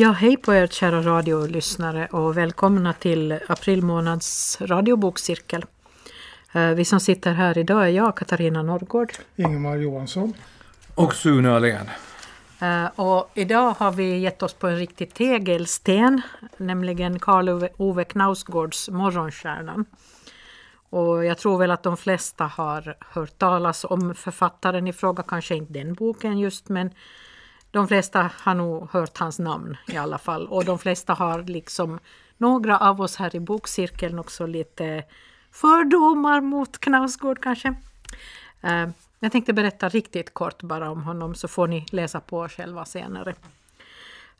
Ja, hej på er kära radiolyssnare och välkomna till april månads radiobokcirkel. Eh, vi som sitter här idag är jag, Katarina Norrgård. Ingemar Johansson. Och Sune Ahlén. Eh, och idag har vi gett oss på en riktig tegelsten, nämligen Karl Ove Knausgårds Morgonstjärnan. Och jag tror väl att de flesta har hört talas om författaren i fråga, kanske inte den boken just, men de flesta har nog hört hans namn i alla fall. Och de flesta har liksom några av oss här i bokcirkeln också lite fördomar mot Knausgård kanske. Eh, jag tänkte berätta riktigt kort bara om honom så får ni läsa på själva senare.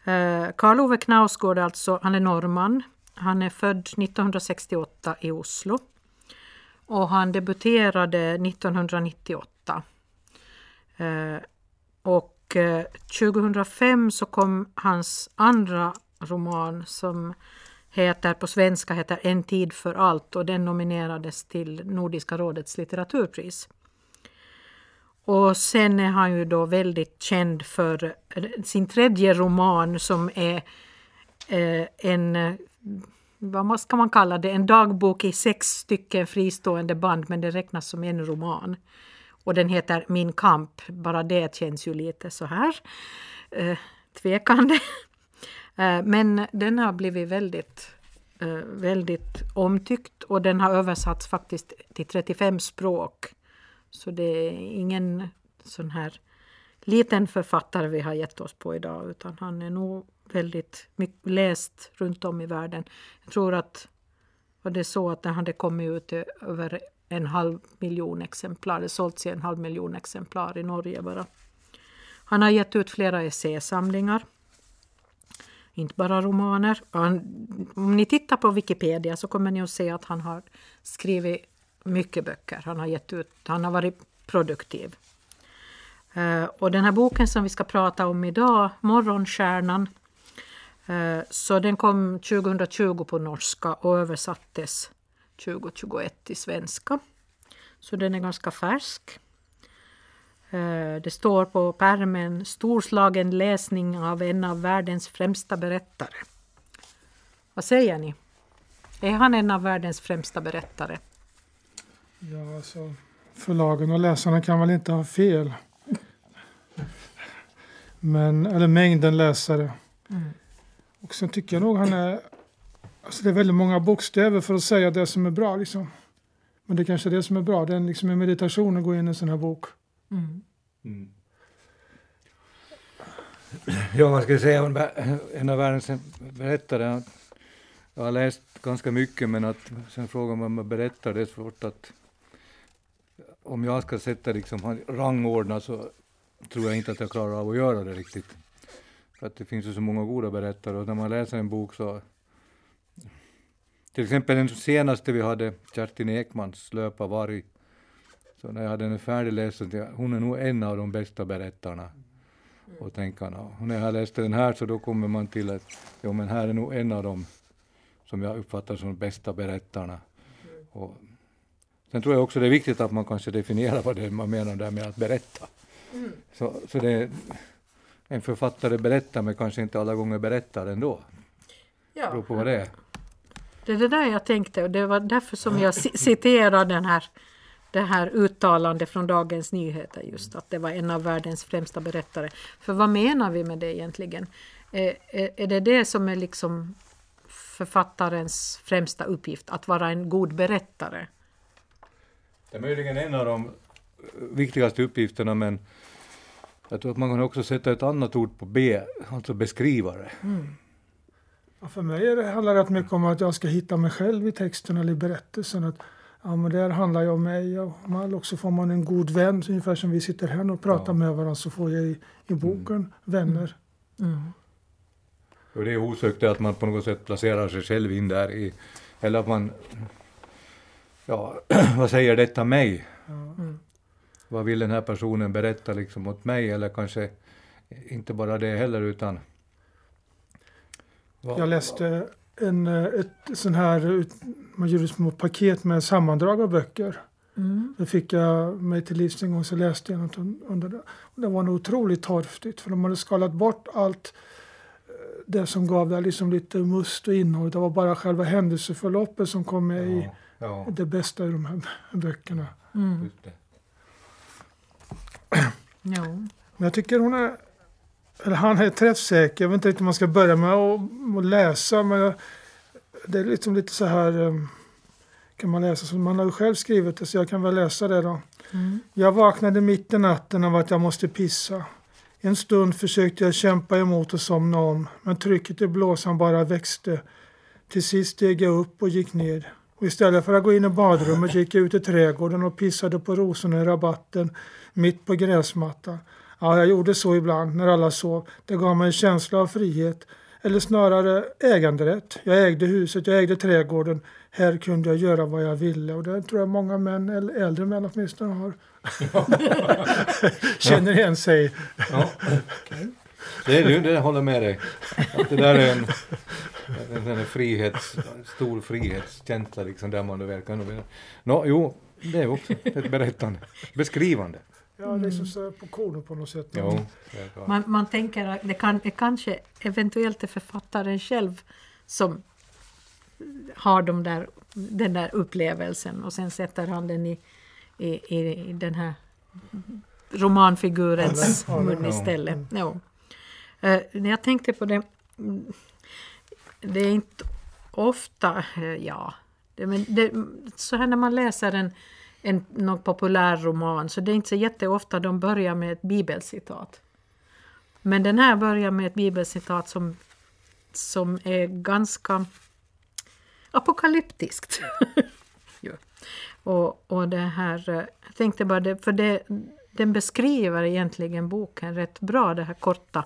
Eh, Karl Ove Knausgård alltså, han är norrman. Han är född 1968 i Oslo. Och han debuterade 1998. Eh, och 2005 eh, så kom hans andra roman som heter på svenska heter En tid för allt och den nominerades till Nordiska rådets litteraturpris. Och sen är han ju då väldigt känd för eh, sin tredje roman som är eh, en, vad ska man kalla det, en dagbok i sex stycken fristående band men det räknas som en roman. Och den heter Min kamp. Bara det känns ju lite så här eh, tvekande. Eh, men den har blivit väldigt, eh, väldigt omtyckt och den har översatts faktiskt till 35 språk. Så det är ingen sån här liten författare vi har gett oss på idag utan han är nog väldigt mycket läst runt om i världen. Jag tror att var det så att den hade kommit ut över en halv miljon exemplar. Det sålts i en halv miljon exemplar i Norge bara. Han har gett ut flera essäsamlingar. Inte bara romaner. Han, om ni tittar på Wikipedia så kommer ni att se att han har skrivit mycket böcker. Han har, gett ut, han har varit produktiv. Uh, och den här boken som vi ska prata om idag, Morgonstjärnan, uh, så den kom 2020 på norska och översattes 2021 till svenska. Så den är ganska färsk. Eh, det står på pärmen storslagen läsning av en av världens främsta berättare. Vad säger ni? Är han en av världens främsta berättare? Ja, alltså, förlagen och läsarna kan väl inte ha fel. Men, eller mängden läsare. Mm. Och sen tycker jag nog han är Alltså det är väldigt många bokstäver för att säga det som är bra. Liksom. Men det är kanske är det som är bra. Det är liksom en meditation att gå in i en sån här bok. Mm. Mm. Ja, man ska säga om en av världens berättare. Jag har läst ganska mycket, men att sen frågar man vad berättar, det är svårt att... Om jag ska sätta liksom rangordna så tror jag inte att jag klarar av att göra det riktigt. För att det finns ju så många goda berättare och när man läser en bok så till exempel den senaste vi hade, Kerstin Ekmans Löpa varg. Så när jag hade den färdigläst, så hon är nog en av de bästa berättarna och tänkarna. Och när jag läste den här så då kommer man till att jo, men här är nog en av dem som jag uppfattar som de bästa berättarna. Och sen tror jag också det är viktigt att man kanske definierar vad det är man menar där med att berätta. Mm. Så, så det, en författare berättar men kanske inte alla gånger berättar ändå. Ja. Det beror på vad det är. Det är det där jag tänkte och det var därför som jag citerade den här, det här uttalandet från Dagens Nyheter just att det var en av världens främsta berättare. För vad menar vi med det egentligen? Är, är, är det det som är liksom författarens främsta uppgift, att vara en god berättare? Det är möjligen en av de viktigaste uppgifterna men jag tror att man kan också sätta ett annat ord på B, alltså beskrivare. Mm. Ja, för mig det, handlar det rätt mycket om att jag ska hitta mig själv i texten eller i berättelsen. Att, ja, men det handlar ju om mig. Och man, också får man en god vän, ungefär som vi sitter här och pratar ja. med varandra, så får jag i, i boken mm. vänner. Mm. mm. Och det är osökt att man på något sätt placerar sig själv in där i, eller att man, ja, vad säger detta mig? Mm. Vad vill den här personen berätta liksom åt mig eller kanske inte bara det heller utan jag läste en, eh, ett sån här, man gjorde små paket med sammandrag av böcker. Mm. Det fick jag mig till livs en gång så läste jag något under det. Och det var nog otroligt torftigt för de hade skalat bort allt eh, det som gav det liksom lite must och innehåll. Det var bara själva händelseförloppet som kom med i Ja, ja, det bästa i de här böckerna. Mm. Ja. Men jag tycker hon är, eller han är träffsäker. Jag vet inte riktigt om man ska börja med att, läsa. Men det är liksom lite så här, um, kan man läsa, så man har ju själv skrivit det så jag kan väl läsa det då. Mm. Jag vaknade mitt i natten av att jag måste pissa. En stund försökte jag kämpa emot och somna om, men trycket i blåsan bara växte. Till sist steg jag upp och gick ner. Och istället för att gå in i badrummet gick jag ut i trädgården och pissade på rosorna i rabatten mitt på gräsmattan. Ja, jag gjorde så ibland när alla sov. Det gav mig en känsla av frihet. Eller snarare äganderätt. Jag ägde huset, jag ägde trädgården. Här kunde jag göra vad jag ville. Och det tror jag många män, eller äldre män åtminstone, har. Känner igen sig. Ja, okej. Det, är, det, det håller med dig. Att det där är en, en, en frihets, stor frihetskänsla liksom där man verkar. Nå, jo, det är också ett berättande, beskrivande. Ja, det är som så på koden på något sätt. Jo. Man, man tänker att det, kan, det kanske eventuellt är författaren själv som har de där, den där upplevelsen och sen sätter han den i, i, i, i den här romanfigurens Ja, det- mun ja. istället. Jo. Eh, när jag tänkte på det, mm, det är inte ofta, eh, ja, det, men det, så här när man läser en, en någon populär roman så det är inte så jätteofta de börjar med ett bibelcitat. Men den här börjar med ett bibelcitat som, som är ganska apokalyptiskt. ja. och, och det här, eh, jag tänkte bara det, för det, den beskriver egentligen boken rätt bra, det här korta.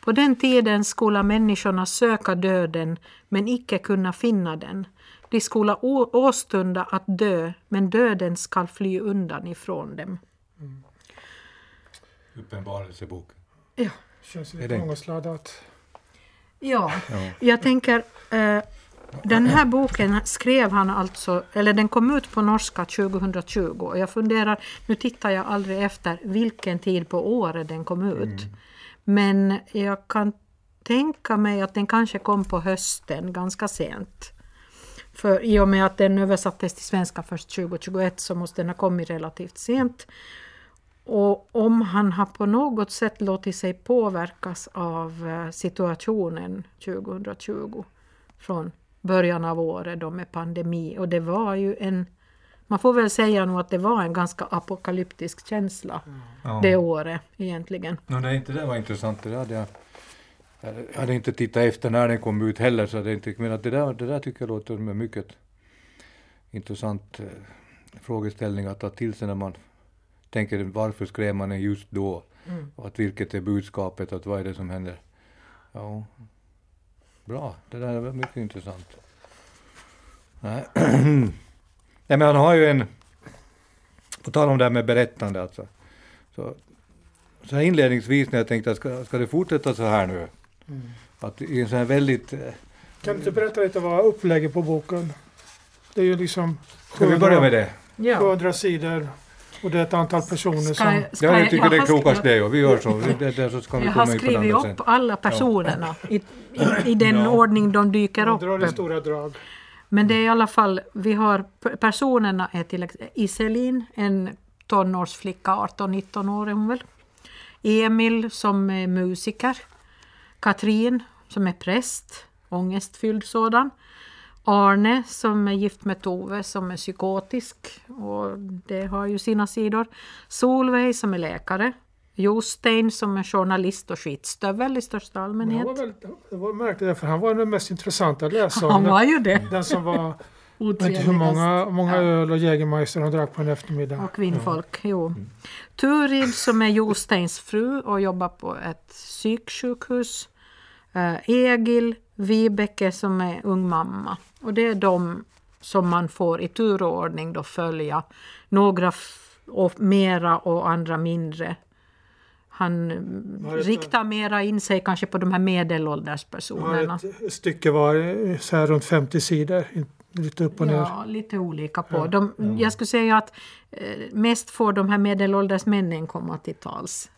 På den tiden skola människorna söka döden men icke kunna finna den. De skola å- åstunda att dö men döden skall fly undan ifrån dem. Uppenbarelsebok. Ja. Känns lite det- ångestladdat. Ja, Ja. jag tänker, eh, den här boken skrev han alltså, eller den kom ut på norska 2020 och jag funderar, nu tittar jag aldrig efter vilken tid på året den kom ut. Men jag kan tänka mig att den kanske kom på hösten ganska sent. För i och med att den översattes till svenska först 2021 så måste den ha kommit relativt sent. Och om han har på något sätt låtit sig påverkas av eh, situationen 2020 från början av året då med pandemi och det var ju en man får väl säga nog att det var en ganska apokalyptisk känsla Ja. det året egentligen. No, det, inte, det var intressant. Det hade jag, jag hade inte tittat efter när den kom ut heller, så det inte, men att det, där, det där tycker jag låter som en mycket intressant eh, frågeställning att ta till sig när man tänker varför skrev man den just då? Och att vilket är budskapet, att vad är det som händer? Ja, bra, det där var mycket intressant. Nej, Nej men han har ju en, på tal om det här med berättande alltså, så så inledningsvis när jag tänkte ska, ska det fortsätta så här nu? Att i en sån här väldigt... eh, Kan du inte berätta lite vad upplägget på boken? Det är ju liksom Ska vi börja med det? Ja. 700 sidor och det är ett antal personer Ska som... jag- ska Ja, jag tycker det är klokast det och vi gör så. Det, det, så ska vi Jag har det skrivit upp sen. alla personerna i, i, i den Ja. ordning de dyker Man drar i upp. stora drag. Men det är i alla fall, vi har personerna är till exempel Iselin, en tonårsflicka, 18-19 år är hon väl. Emil som är musiker. Katrin som är präst, ångestfylld sådan. Arne som är gift med Tove som är psykotisk och det har ju sina sidor. Solveig som är läkare. Jostein som är journalist och skitstövel i största Men han allmänhet. var väldigt, det var märkligt för han var den mest intressanta att läsa om. Han var ju det. Den som var, inte hur många, många Ja. öl och Jägermeister han drack på en eftermiddag. Och kvinnfolk, jo. Turid som är Josteins fru och jobbar på ett psyksjukhus. Eh, Egil, Vibeke som är ung mamma. Och det är de som man får i turordning då följa. Några och mera och andra mindre. Han riktar mera in sig kanske på de här medelålders Det var personerna. ett, stycke var så här runt 50 sidor. Lite upp och ner. Ja, lite olika på. De, Jag skulle säga att eh, mest får de här medelålders männen komma till tals.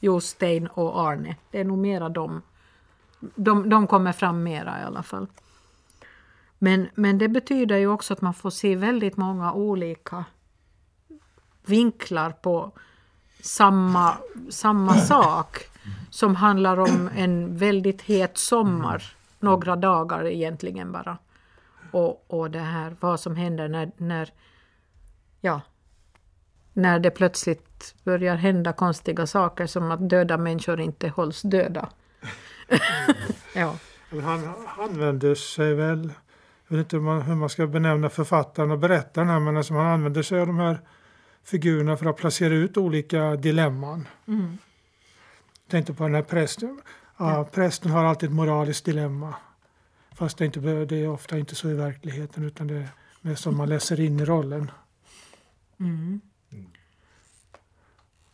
Jostein och Arne. Det är nog mera de de, de kommer fram mera i alla fall. Men, men det betyder ju också att man får se väldigt många olika vinklar på samma, samma sak som handlar om en väldigt het sommar, några dagar egentligen bara. Och, och det här vad som händer när, när, ja, när det plötsligt börjar hända konstiga saker som att döda människor inte hålls döda. ja. Men han använder sig väl, jag vet inte hur man, hur man ska benämna författaren och berättaren här, men alltså man använder sig av de här figurerna för att placera ut olika dilemman. Mm. Jag tänkte på den här prästen. Ja. Prästen har alltid ett moraliskt dilemma. Fast det, inte, behöver- det är ofta inte så i verkligheten utan det är mer som man läser in i rollen. Mm.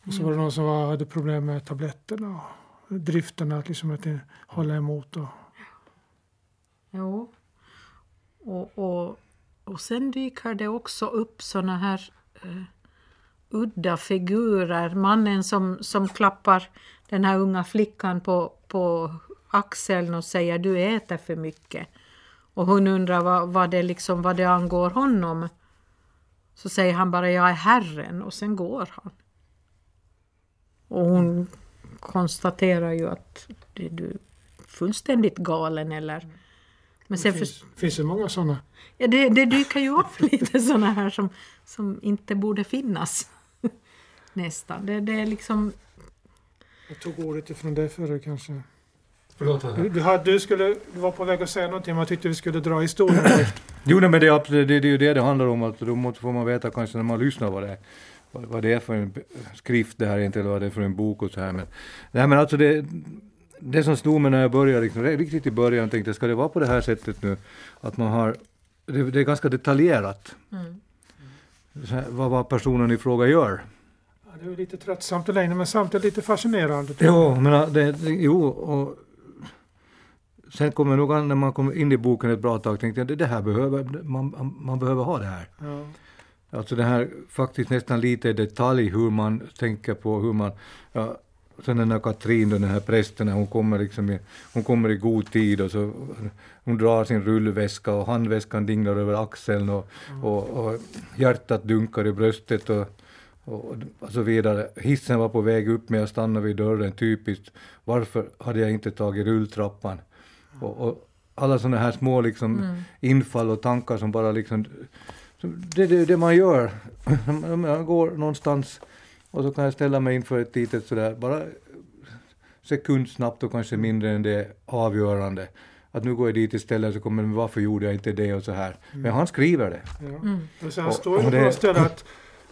Och så var det någon som var, hade problem med tabletterna och driften att liksom att hålla emot. Och, Jo. Och, och, och sen dyker det också upp såna här eh, udda figurer. Mannen som, som klappar den här unga flickan på, på axeln och säger du äter för mycket. Och hon undrar vad, vad, det liksom, vad det angår honom. Så säger han bara jag är herren och sen går han. Och hon konstaterar ju att det- du är fullständigt galen eller men det sen finns, för, finns det många sådana. ja, det, det dyker ju upp lite sådana här som, som inte borde finnas. Nästan. Det, det är liksom... Jag tog ordet ifrån dig förut kanske. Förlåt. Du, du, du, skulle, du var på väg att säga någonting men jag tyckte vi skulle dra historien först. Jo, nej, men det är, absolut, det, det är ju det det handlar om. Att då måste, får man veta kanske när man lyssnar vad det är, vad, det är för en skrift det här egentligen, eller vad det är för en bok och så här. Men, nej, men alltså det, det som slog mig när jag började, liksom, riktigt i början, tänkte ska det vara på det här sättet nu? Att man har, det, det är ganska detaljerat Mm. här, vad, vad personen i fråga gör. Ja, det är lite tröttsamt i längden men samtidigt lite fascinerande. Jo, men det, det, jo, och sen kommer nog när man kommer in i boken ett bra tag, tänkte jag, det, det här behöver, man, man behöver ha det här. Ja. Alltså det här faktiskt nästan lite i detalj hur man tänker på hur man, ja, sen den här Katrin då, den här prästen, hon kommer liksom i, hon kommer i god tid och så hon drar sin rullväska och handväskan dinglar över axeln och, och, och hjärtat dunkar i bröstet och, och, och så vidare. Hissen var på väg upp men jag stannade vid dörren, typiskt. Varför hade jag inte tagit rulltrappan? Och, och alla sådana här små liksom infall och tankar som bara liksom det är det, det man gör. Jag går någonstans och så kan jag ställa mig inför ett litet sådär, bara sekundsnabbt och kanske mindre än det avgörande. Att nu går jag dit istället så kommer men varför gjorde jag inte det och så här. Men han skriver det. Ja. Mm. Och sen Och- står och det på något ställe att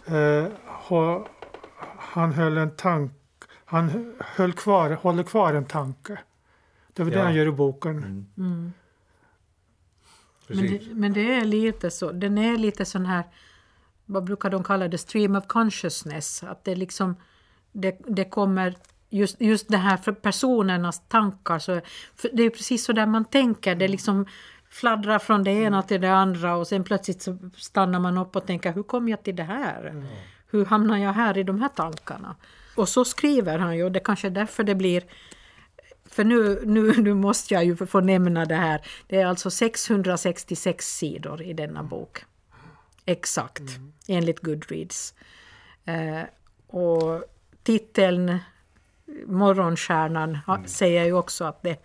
eh, ha, han höll en tank, han höll kvar, håller kvar en tanke. Det är väl det Ja. han gör i boken. Mm. Men Precis. det, men det är lite så, den är lite sån här, vad brukar de kalla det, stream of consciousness. Att det liksom, det, det kommer, just, just det här för personernas tankar, så, för det är precis så där man tänker, det liksom fladdrar från det ena till det andra och sen plötsligt så stannar man upp och tänker, hur kom jag till det här? Hur hamnar jag här i de här tankarna? Och så skriver han ju, och det kanske är därför det blir för nu, nu, nu måste jag ju få nämna det här. Det är alltså 666 sidor i denna bok. Exakt, enligt Goodreads. Eh, och titeln Morgonstjärnan ha- säger ju också att det,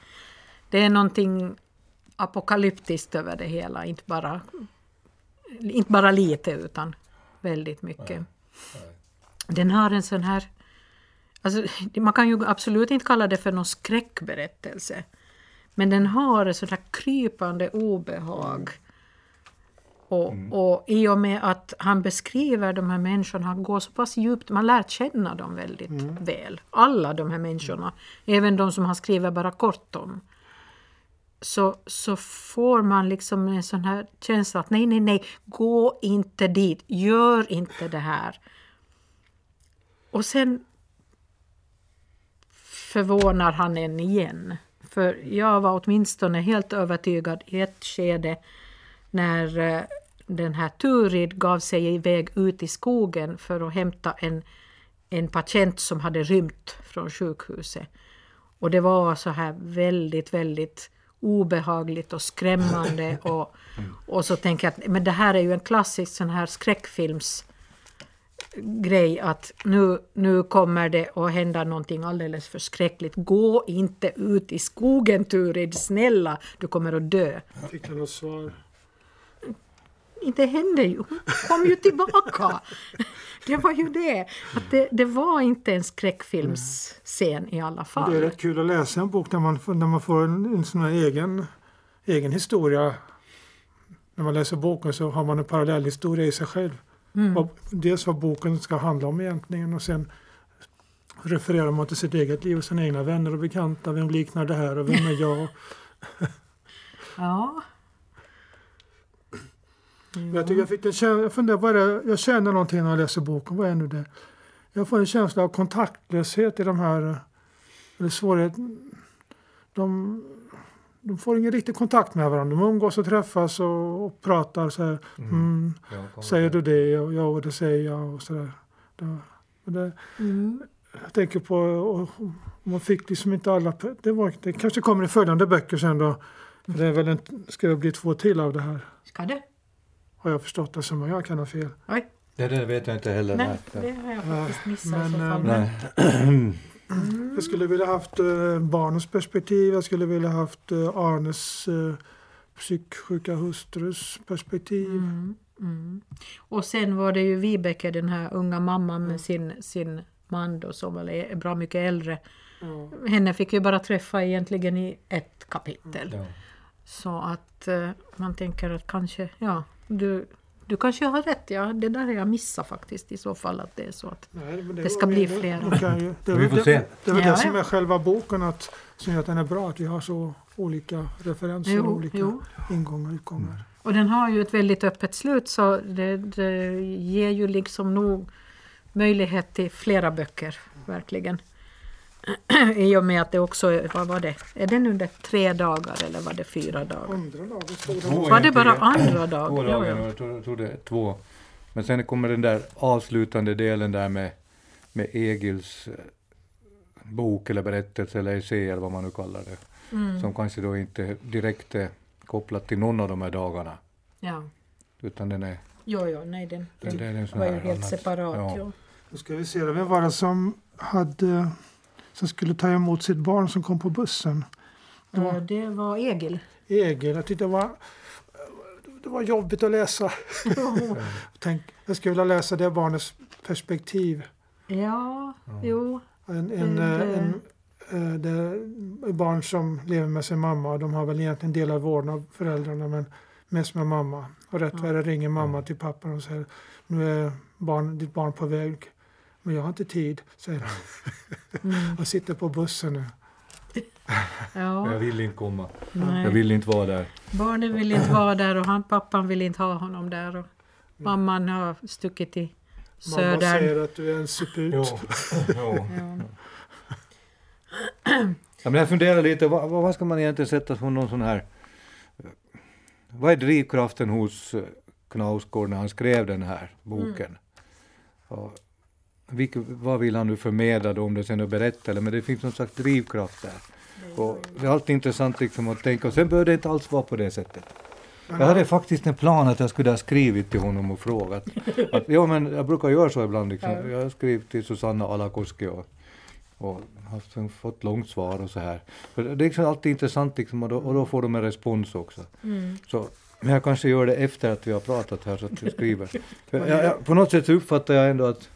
det är någonting apokalyptiskt över det hela. Inte bara, inte bara lite utan väldigt mycket. Den har en sån här Alltså, man kan ju absolut inte kalla det för någon skräckberättelse. Men den har ett sådant här krypande obehag. Och, och i och med att han beskriver de här människorna, han går så pass djupt, man lär känna dem väldigt väl. Alla de här människorna, även de som han skriver bara kort om. Så, så får man liksom en sån här känsla att nej, nej, nej, gå inte dit, gör inte det här. Och sen förvånar han en igen. För jag var åtminstone helt övertygad i ett skede när eh, den här Turid gav sig iväg ut i skogen för att hämta en, en patient som hade rymt från sjukhuset. Och det var så här väldigt, väldigt obehagligt och skrämmande. Och, och så tänker jag att men det här är ju en klassisk sån här skräckfilms grej att nu, nu kommer det att hända någonting alldeles förskräckligt. Gå inte ut i skogen Turid, snälla, du kommer att dö. Fick du något svar? Inte hände ju, hon kom ju tillbaka. Det var ju det, att det, det var inte en skräckfilmsscen i alla fall. Det är rätt kul att läsa en bok när man, när man får en, en sån här egen, egen historia. När man läser boken så har man en parallellhistoria i sig själv. Vad, dels vad boken ska handla om egentligen och sen refererar man till sitt eget liv och sina egna vänner och bekanta. Vem liknar det här och vem är jag? Ja, Jag, tycker jag, fick en känsla, jag funderar, vad det, jag känner någonting när jag läser boken. Vad är nu det? Jag får en känsla av kontaktlöshet i de här, eller svårighet. De, de får ingen riktig kontakt med varandra. De umgås och träffas och, och pratar så här. Mm, säger du det? Och ja, och det säger jag och så där. Det, det, mm. jag tänker på, och, och man fick liksom inte alla, det, var, det kanske kommer i följande böcker sen då. För det är väl en, ska det bli två till av det här. ska det? Har jag förstått det som, jag kan ha fel. Oj, Det där vet jag inte heller. nej, nej. det har jag faktiskt missat Men, Nej. Jag skulle vilja haft eh, barnens perspektiv. Jag skulle vilja haft eh, Arnes eh, psyksjuka hustrus perspektiv. Mm, mm. Och sen var det ju Vibeke, den här unga mamman med sin, sin man då, som väl är bra mycket äldre. Henne fick vi bara träffa egentligen i ett kapitel. Ja. Så att man tänker att kanske, ja, du, du kanske har rätt. Ja, det där har jag missat faktiskt i så fall att det är så att Nej, men Det ska bli ju, det Vi får det, se. det, är väl Ja, det som ja. är själva boken att, som gör att den är bra. Att vi har så olika referenser och Jo, olika jo. ingångar och utgångar. Och den har ju ett väldigt öppet slut så det, det ger ju liksom nog möjlighet till flera böcker, verkligen. I och med att det också, är- vad var det, är den under tre dagar eller var det fyra dagar? Andra dagen stod det Två Var det bara andra dagar? Två dagar, ja. jag tror, jag tror det är två. Men sen kommer den där avslutande delen där med, med Egils eh, bok eller berättelse eller essä eller vad man nu kallar det. Mm. Som kanske då inte direkt är kopplat till någon av de här dagarna. ja. Utan den är, Jo, jo, nej den, den, den den var ju helt annat- separat. Ja. Ja. Då ska vi se, vem var det som, hade, som skulle ta emot sitt barn som kom på bussen? Det var Eh, Det var Egil. Egil. Jag tyckte det var, det var jobbigt att läsa. Tänk, jag skulle vilja läsa det barnets perspektiv. ja, jo. En, en, Det- eh, en, eh, det är barn som lever med sin mamma. De har väl egentligen delad vårdnad av föräldrarna men mest med mamma. Och rätt vad det ringer mamma till pappan och säger nu är barn, ditt barn på väg. Men jag har inte tid, säger han. Mm. Och sitter på bussen nu. Ja, Jag vill inte komma. nej. Jag vill inte vara där. Barnen vill inte vara där och han, pappan vill inte ha honom där. Och mamman har stuckit Mamma södern. säger att du är en suput. Jo. Ja. Ja, men jag funderar lite, vad, vad ska man egentligen sätta som någon sån här... Vad är drivkraften hos Knausgård när han skrev den här boken? Och vilket, vad vill han nu förmedla då, om det sen är berättelse, men det finns någon slags drivkraft där. Och det är alltid intressant liksom att tänka, och sen behöver det inte alls vara på det sättet. Jag hade faktiskt en plan att jag skulle ha skrivit till honom och frågat. Att, ja, men jag brukar göra så ibland. Liksom. Ja. Jag har skrivit till Susanna Alakoski och, och har sen fått långt svar och så här. För det är liksom alltid intressant liksom, och, då, och då får de en respons också. Mm. Så, men jag kanske gör det efter att vi har pratat här så att jag skriver. Jag, jag, på något sätt uppfattar jag ändå att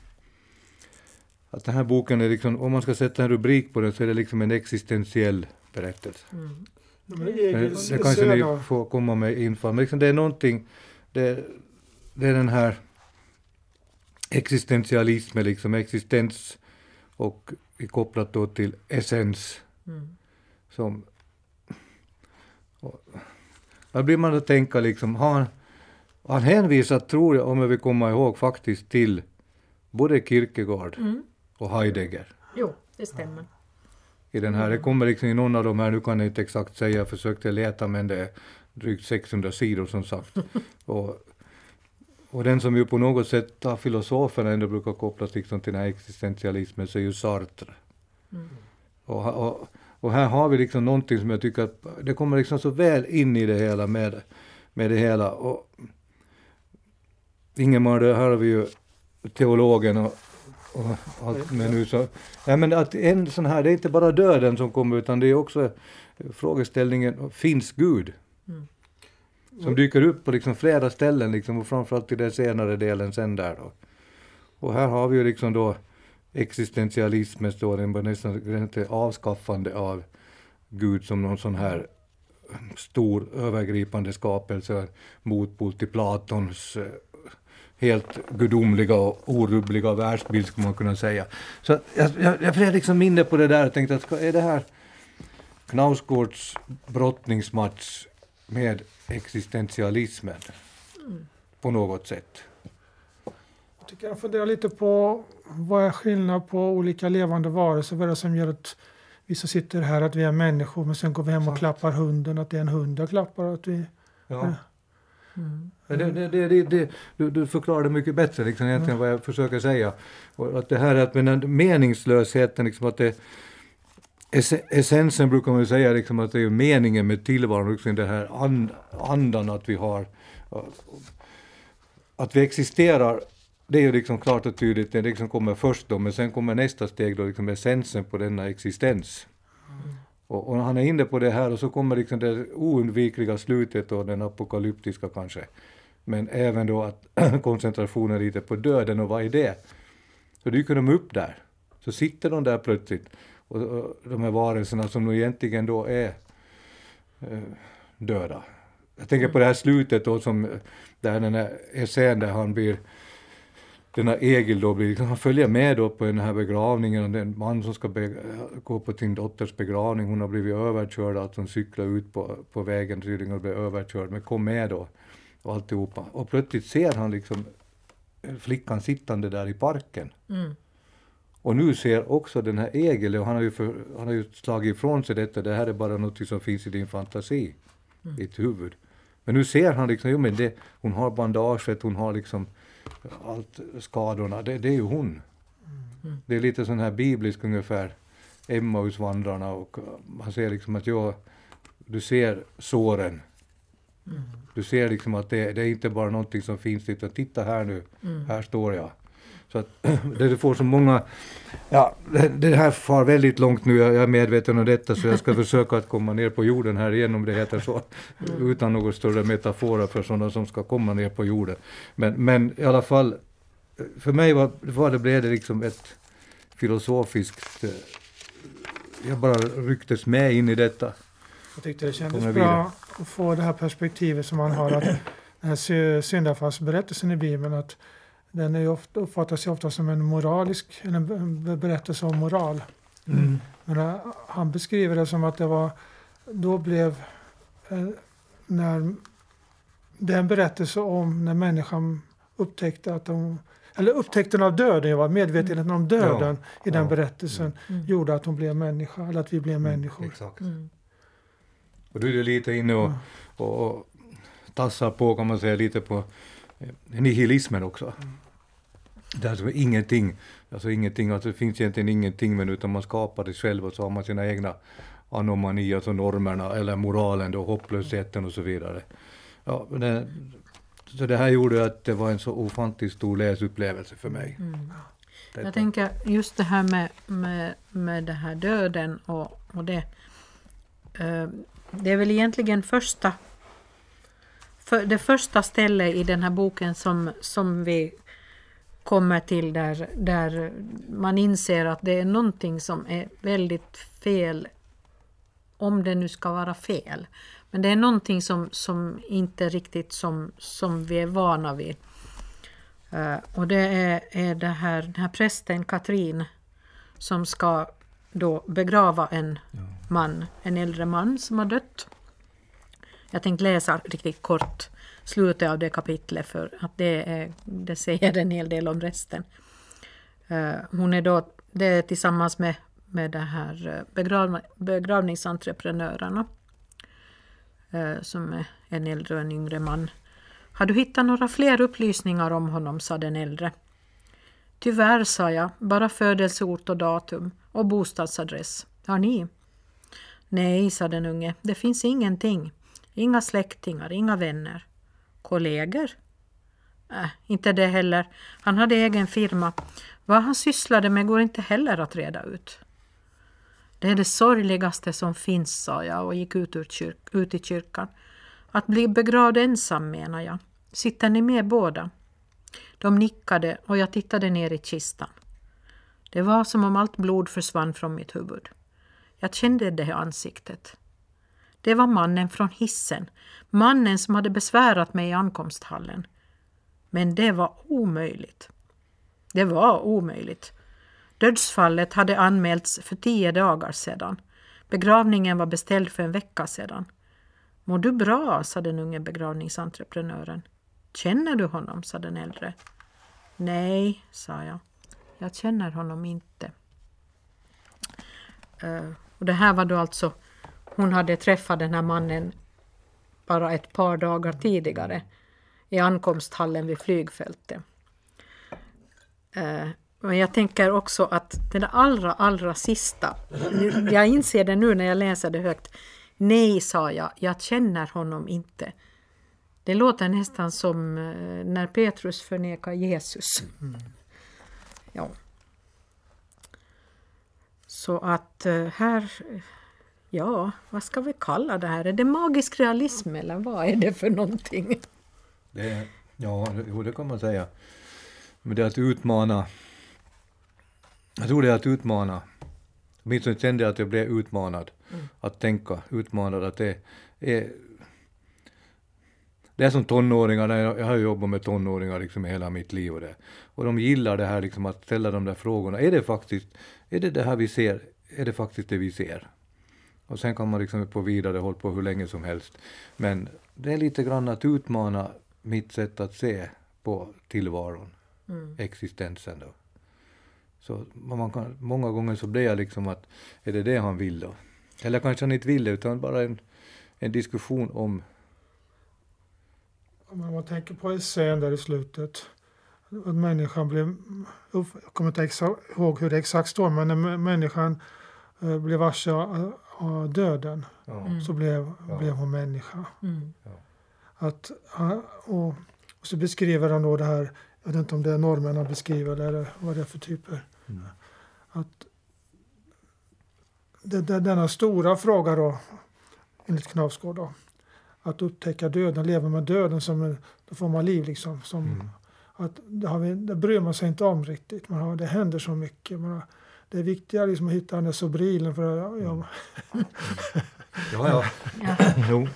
att den här boken är liksom, om man ska sätta en rubrik på den så är det liksom en existentiell berättelse. Mm. Men Men Egil det ser kanske ni får komma med info. Men liksom det är någonting, det, det är den här existentialismen, liksom existens och kopplat då till essens Mm. som... Och, där blir man att tänka liksom, han, han hänvisat, tror jag, om jag vill komma ihåg, faktiskt till både Kierkegaard Mm. Och Heidegger. Jo, det stämmer. i den här. Det kommer liksom i någon av de här, nu kan jag inte exakt säga, jag försökte leta men det är drygt 600 sidor som sagt. och, och den som ju på något sätt av filosoferna ändå brukar kopplas liksom till den här existentialismen så är ju Sartre. Mm. Och, och, Och här har vi liksom någonting som jag tycker att det kommer liksom så väl in i det hela med, med det hela. Och Ingemar, här har vi ju teologen och, och allt men nu så. Ja, men att en sån här, det är inte bara döden som kommer utan det är också frågeställningen, finns Gud? Mm. Som dyker upp på liksom flera ställen liksom, och framförallt i den senare delen sen där då. Och här har vi ju liksom då existentialismen står den nästan till avskaffande av Gud som någon sån här stor övergripande skapelse, motpol till Platons eh, helt gudomliga och orubbliga världsbild skulle man kunna säga. Så jag, jag, jag blev liksom inne på det där och tänkte att är det här Knausgårds brottningsmatch med existentialismen mm. på något sätt? Jag tycker jag funderar lite på vad är skillnad på olika levande varelser? Vad är det som gör att vissa sitter här att vi är människor men sen går vi hem och klappar hunden, att det är en hund jag klappar. Att vi, ja. Mm. Det, det, det, det, du, du förklarar det mycket bättre liksom, egentligen mm. vad jag försöker säga. Och att det här att med den meningslösheten, liksom, att det, essensen brukar man ju säga liksom, att det är meningen med tillvaron, liksom, den här and, andan att vi har, att vi existerar det är ju liksom klart och tydligt, det liksom kommer först då, men sen kommer nästa steg då, liksom essensen på denna existens. Mm. Och, och, han är inne på det här och så kommer liksom det oundvikliga slutet och den apokalyptiska kanske. Men även då att koncentrationen lite på döden och vad är det? Så dyker de upp där. Så sitter de där plötsligt, och, och de här varelserna som nu egentligen då är eh, döda. Jag tänker på det här slutet då som, där den här essän där han blir denna Egil då blir, liksom, han följer med då på den här begravningen, det är en man som ska gå på sin dotters begravning, hon har blivit överkörd, att hon cyklar ut på, på vägen tydligen och blir överkörd, men kom med då och alltihopa. Och plötsligt ser han liksom flickan sittande där i parken. Mm. Och nu ser också den här Egil, och han har ju, för, han har ju slagit ifrån sig detta, det här är bara något som finns i din fantasi, mm. i ditt huvud. Men nu ser han liksom, jo men det, hon har bandaget, hon har liksom allt skadorna, det, det är ju hon. Mm. Det är lite sån här biblisk ungefär, Emmausvandrarna och man ser liksom att jag, du ser såren. Mm. Du ser liksom att det, det, är inte bara någonting som finns utan titta här nu, mm. här står jag. Så att det får så många, ja det här far väldigt långt nu, jag är medveten om detta så jag ska försöka att komma ner på jorden här igen om det heter så. Mm. Utan någon större metaforer för sådana som ska komma ner på jorden. Men, men i alla fall, för mig var, var det, blev det liksom ett filosofiskt, eh, jag bara rycktes med in i detta. Jag tyckte det kändes bra att få det här perspektivet som man har, att den här syndafallsberättelsen i Bibeln, att den är ofta, uppfattas ju ofta som en moralisk, en berättelse om moral. Mm. Men uh, han beskriver det som att det var, då blev, uh, när, det är en berättelse om när människan upptäckte att de eller upptäckten av döden, var medvetenheten om döden ja, i den ja, berättelsen mm. gjorde att hon blev människa, eller att vi blev mm, människor. Exakt. Mm. Och du är lite inne och, och, och tassar på, kan man säga, lite på eh, nihilismen också. Mm. Det är alltså ingenting, alltså ingenting, alltså det finns egentligen ingenting men utan man skapar det själv och så har man sina egna anomalier, alltså normerna eller moralen då, hopplösheten och så vidare. Ja, det, så det här gjorde att det var en så ofantligt stor läsupplevelse för mig. Mm. Jag tänker just det här med, med, med det här döden och, och det. Uh, det är väl egentligen första för det första stället i den här boken som, som vi kommer till där, där man inser att det är någonting som är väldigt fel, om det nu ska vara fel. Men det är någonting som, som inte riktigt som, som vi är vana vid. Uh, och det är, är det här, den här prästen Katrin som ska då begrava en man, en äldre man som har dött. Jag tänkte läsa riktigt kort slutet av det kapitlet för att det, är, det säger en hel del om resten. Eh, hon är då det är tillsammans med, med det här eh, begrav, begravningsentreprenörerna eh, som är en äldre och en yngre man. Har du hittat några fler upplysningar om honom, sa den äldre. Tyvärr, sa jag, bara födelseort och datum och bostadsadress. Har ni? Nej, sa den unge, det finns ingenting. Inga släktingar, inga vänner. Kollegor? Äh, inte det heller. Han hade egen firma. Vad han sysslade med går inte heller att reda ut. Det är det sorgligaste som finns, sa jag och gick ut, ur kyrk, ut i kyrkan. Att bli begravd ensam menar jag. Sitter ni med båda? De nickade och jag tittade ner i kistan. Det var som om allt blod försvann från mitt huvud. Jag kände det ansiktet. Det var mannen från hissen, mannen som hade besvärat mig i ankomsthallen. Men det var omöjligt. Det var omöjligt. Dödsfallet hade anmälts för tio dagar sedan. Begravningen var beställd för en vecka sedan. Mår du bra? sa den unge begravningsentreprenören. Känner du honom? sa den äldre. Nej, sa jag. Jag känner honom inte. Uh, och det här var då alltså, hon hade träffat den här mannen bara ett par dagar tidigare i ankomsthallen vid flygfältet. Men jag tänker också att det allra, allra sista, jag inser det nu när jag läser det högt. Nej, sa jag, jag känner honom inte. Det låter nästan som eh, när Petrus förnekar Jesus. Mm. Ja. Så att eh, här, ja, vad ska vi kalla det här? Är det magisk realism eller vad är det för någonting? Det, ja, jo, det kan man säga. Men det är att utmana jag tror det är att utmana. Åtminstone kände jag att jag blev utmanad. Mm. Att tänka, utmanad att det är... Det är som tonåringar, jag har jobbat med tonåringar liksom hela mitt liv och det. Och de gillar det här liksom att ställa de där frågorna. Är det faktiskt, är det det här vi ser, är det faktiskt det vi ser? Och sen kan man liksom på vidare hålla på hur länge som helst. Men det är lite grann att utmana mitt sätt att se på tillvaron, mm. existensen då. Så man kan, många gånger så blir jag liksom att, är det det han vill då? Eller kanske han inte vill det, utan bara en, en diskussion om... Om man tänker på essän där i slutet, att människan blev, jag kommer inte ihåg hur det exakt står, men när människan eh, blev varse döden mm. så blev, ja. blev hon människa. Mm. Att, och, och så beskriver han då det här, jag vet inte om det är norrmännen beskriver eller vad det är för typer. Mm. Att det, det, denna stora fråga då, enligt Knausgård då, att upptäcka döden, leva med döden som en, då får man liv liksom. Som, mm. att det, har vi, det bryr man sig inte om riktigt. Man har, det händer så mycket. Man har, det är viktigare liksom att hitta den där sobrilen. För, ja, ja. Mm. ja, ja. ja. jo.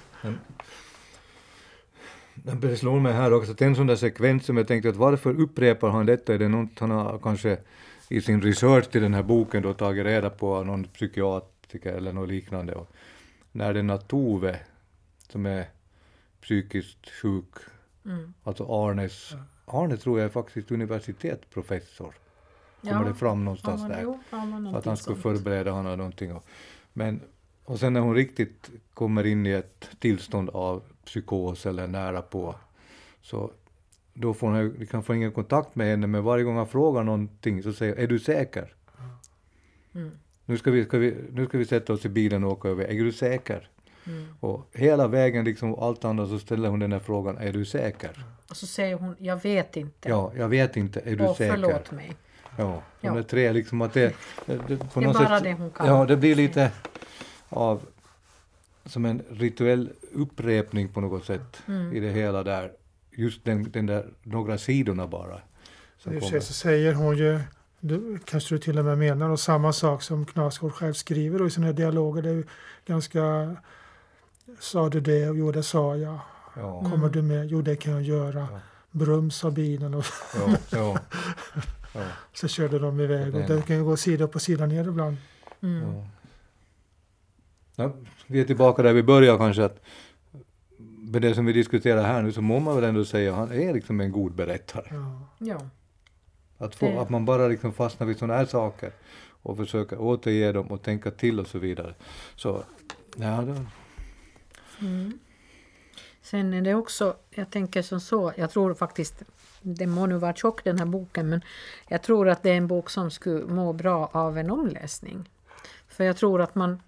Det slår mig här också att en sån där sekvens som jag tänkte att varför upprepar han detta? Är det något han har kanske i sin research till den här boken då tagit reda på någon psykiatriker eller något liknande. Och när denna Tove, som är psykiskt sjuk, mm. alltså Arnes, Arne tror jag är faktiskt universitetsprofessor. Kommer det fram någonstans ja, där? Jo, att han skulle förbereda honom någonting. Och, men, och sen när hon riktigt kommer in i ett tillstånd av psykos eller nära på, så då får han, kan få ingen kontakt med henne, men varje gång han frågar någonting så säger är du säker? Mm. Nu, ska vi, ska vi, nu ska vi sätta oss i bilen och åka över, är du säker? Mm. Och hela vägen, liksom allt annat, så ställer hon den här frågan, är du säker? Och så säger hon, jag vet inte. Ja, jag vet inte, är du och säker? förlåt mig. Ja, de ja. tre liksom att det... Det, det, på det är bara sätt, det hon kan. Ja, det blir lite av som en rituell upprepning på något sätt mm. i det hela där just den, den där några sidorna bara. I och så säger hon ju, det kanske du till och med menar, och samma sak som Knausgård själv skriver i sina dialoger. Det är ganska, sa du det? Jo, det sa jag. Ja. Kommer mm. du med? Jo, det kan jag göra. Ja. Brum, sa bilen. Och ja, ja. ja. så körde de iväg. Och det kan ju gå sida på sida ner ibland. Mm. Ja. vi är tillbaka där vi började kanske. att med det som vi diskuterar här nu så må man väl ändå säga att han är liksom en god berättare. Ja. Att, få, att man bara liksom fastnar vid sådana här saker och försöker återge dem och tänka till och så vidare. Så, ja, det... Mm. Sen är det också, jag tänker som så, jag tror faktiskt, det må nu vara tjock den här boken, men jag tror att det är en bok som skulle må bra av en omläsning. För jag tror att man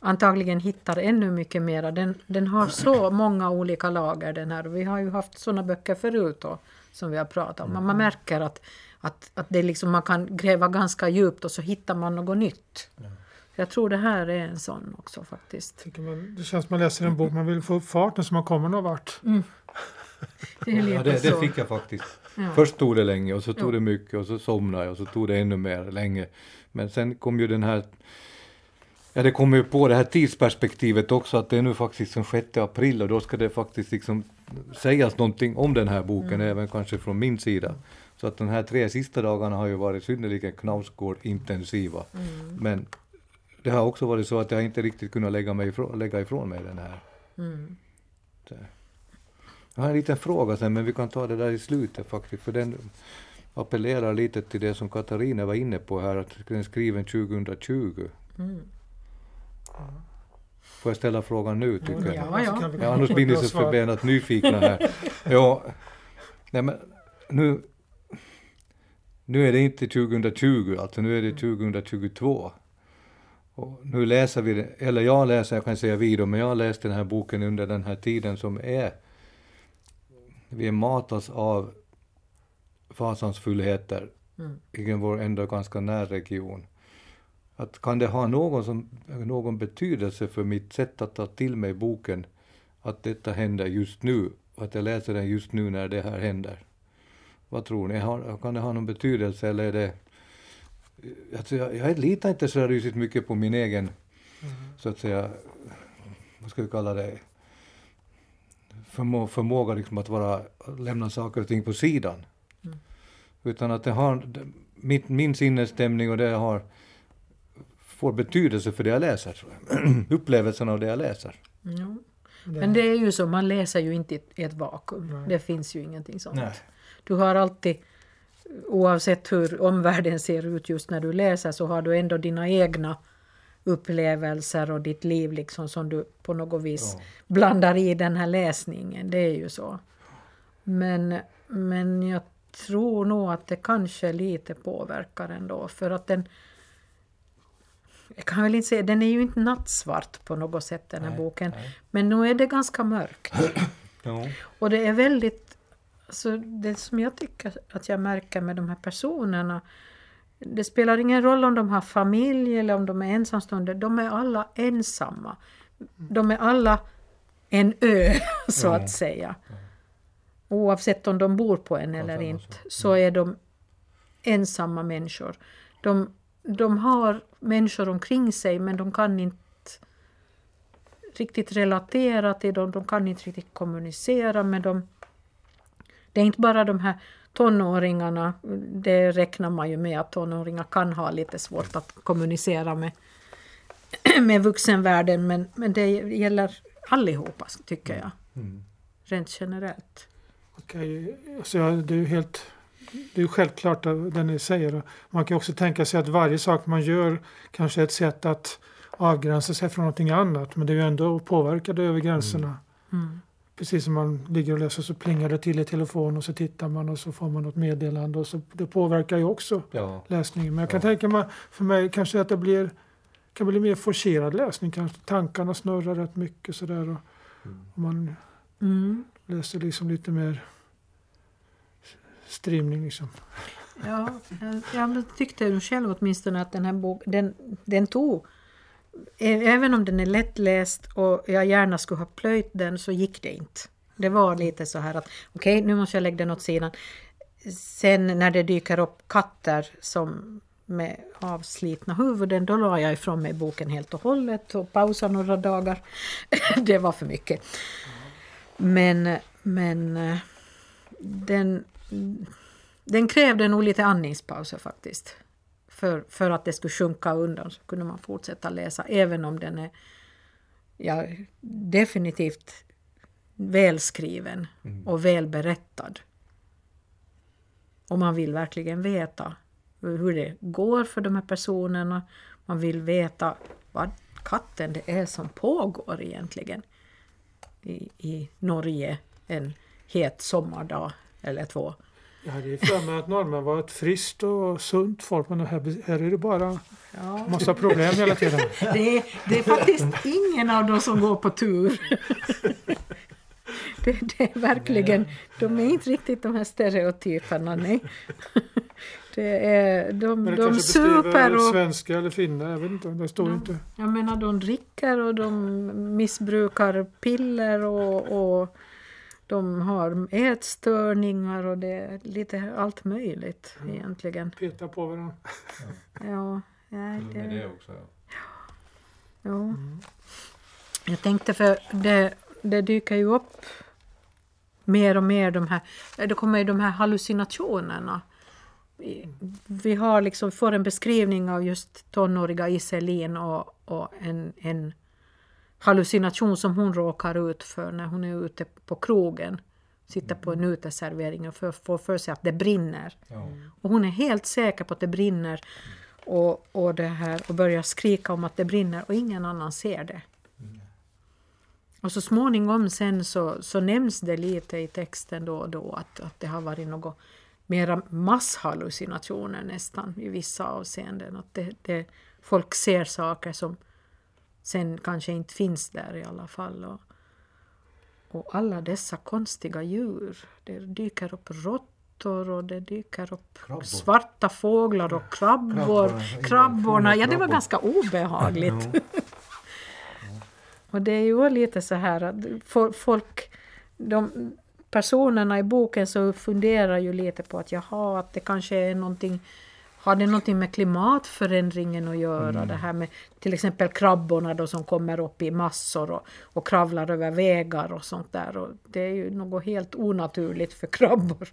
antagligen hittar ännu mycket mera. Den, den har så många olika lager den här. Vi har ju haft sådana böcker förut då, som vi har pratat om. Men man märker att, att, att det liksom, man kan gräva ganska djupt och så hittar man något nytt. Jag tror det här är en sån också faktiskt. Man, det känns som man läser en bok, man vill få upp farten så man kommer någon vart. Lite Ja, det, det fick jag faktiskt. Ja. Först tog det länge och så tog Ja. det mycket och så somnade jag och så tog det ännu mer länge. Men sen kom ju den här Ja, det kommer ju på det här tidsperspektivet också att det är nu faktiskt den 6 april och då ska det faktiskt liksom sägas någonting om den här boken, Mm. även kanske från min sida. Så att de här tre sista dagarna har ju varit synnerligen Knausgård-intensiva. Mm. Men det har också varit så att jag inte riktigt kunnat lägga, mig ifrån, lägga ifrån mig den här. Mm. Jag har en liten fråga sen, men vi kan ta det där i slutet faktiskt, för den appellerar lite till det som Katarina var inne på här, att den är skriven 2020. Mm. Får jag ställa frågan nu, tycker jag? Ja, ja. Kan vi Ja, annars blir ni så svar. förbannat nyfikna här. Ja, nej men nu, nu är det inte 2020, alltså nu är det 2022. Och nu läser vi, eller jag läser, jag kan säga vi då, men jag har läst den här boken under den här tiden som är, vi matas av fasansfullheter Mm. i vår ändå ganska närregion. Att kan det ha någon, som, någon betydelse för mitt sätt att ta till mig boken att detta händer just nu att jag läser den just nu när det här händer? Vad tror ni? Har, kan det ha någon betydelse eller är det... Alltså jag, jag litar inte så rysligt mycket på min egen, så att säga, vad ska vi kalla det, förmå, förmåga liksom att vara, lämna saker och ting på sidan. Utan att det har, min, min sinnesstämning och det jag har får betydelse för det jag läser, tror jag. Upplevelsen av det jag läser. Ja. Men det är ju så, man läser ju inte i ett vakuum. Nej. Det finns ju ingenting sånt. Nej. Du har alltid, oavsett hur omvärlden ser ut just när du läser, så har du ändå dina egna upplevelser och ditt liv liksom som du på något vis Ja. blandar i den här läsningen. Det är ju så. Men, men jag tror nog att det kanske lite påverkar ändå för att den jag kan väl inte säga, den är ju inte nattsvart på något sätt den här Nej, boken. nej. Men nu är det ganska mörkt. Ja. Och det är väldigt, alltså det som jag tycker att jag märker med de här personerna, det spelar ingen roll om de har familj eller om de är ensamstående, de är alla ensamma. De är alla en ö, så att säga. Oavsett om de bor på en eller inte, så är de ensamma människor. De, de har människor omkring sig, men de kan inte riktigt relatera till dem, de kan inte riktigt kommunicera med dem. Det är inte bara de här tonåringarna, det räknar man ju med att tonåringar kan ha lite svårt att kommunicera med, med vuxenvärlden, men, men det gäller allihopa tycker jag, Mm. rent generellt. Okej, alltså ja, det är ju helt det är självklart att det ni säger. Man kan också tänka sig att varje sak man gör kanske är ett sätt att avgränsa sig från någonting annat. Men det är ju ändå påverkade över gränserna. Mm. Precis som man ligger och läser så plingar det till i telefon och så tittar man och så får man något meddelande. Och så, det påverkar ju också Ja. läsningen. Men jag kan Ja. tänka mig för mig kanske att det blir kan bli mer forcerad läsning. Kanske tankarna snurrar rätt mycket sådär. Och, Mm. och man Mm. läser liksom lite mer streamning liksom. Ja, jag, jag tyckte själv åtminstone att den här boken, den, den tog, även om den är lättläst och jag gärna skulle ha plöjt den så gick det inte. Det var lite så här att okej, nu måste jag lägga den åt sidan. Sen när det dyker upp katter som med avslitna huvuden, då la jag ifrån mig boken helt och hållet och pausade några dagar. det var för mycket. Men, men eh, den, den krävde nog lite andningspauser faktiskt. För, för att det skulle sjunka undan så kunde man fortsätta läsa även om den är ja, definitivt välskriven och välberättad. Och man vill verkligen veta hur det går för de här personerna. Man vill veta vad katten det är som pågår egentligen i, i Norge en het sommardag eller två. Jag hade ju för mig att norrmän var ett friskt och sunt folk men här, här är det bara Ja. massa problem hela tiden. Det, det är faktiskt ingen av dem som går på tur. Det, det är verkligen, de är inte riktigt de här stereotyperna, nej. Det är, de, Men det de super och... svenska eller finnar, jag vet inte. Det står Ja. inte. Jag menar, de dricker och de missbrukar piller och, och de har ätstörningar och det är lite allt möjligt egentligen. Peta på varandra. Ja, nej, det, det också. Ja. ja. Jag tänkte för det, det dyker ju upp mer och mer de här, det kommer ju de här hallucinationerna. Vi- Vi har liksom, får en beskrivning av just tonåriga Iselin och, och en, en hallucination som hon råkar ut för när hon är ute på krogen. Sitter på en uteservering och får, får för sig att det brinner. Ja. Och hon är helt säker på att det brinner och, och, det här, och börjar skrika om att det brinner och ingen annan ser det. Och så småningom sen så, så nämns det lite i texten då och då att, att det har varit något mera masshallucinationer nästan i vissa avseenden. Att det, det, folk ser saker som sen kanske inte finns där i alla fall. Och, och alla dessa konstiga djur. Det dyker upp råttor och det dyker upp Krabbor. svarta fåglar och krabbor. Krabborna, Krabborna, ja det var ganska obehagligt. Och det är ju lite så här att fo- folk, de personerna i boken så funderar ju lite på att jaha, att det kanske är någonting har det någonting med klimatförändringen att göra? Det här med till exempel krabborna då som kommer upp i massor och, och kravlar över vägar och sånt där. Och det är ju något helt onaturligt för krabbor.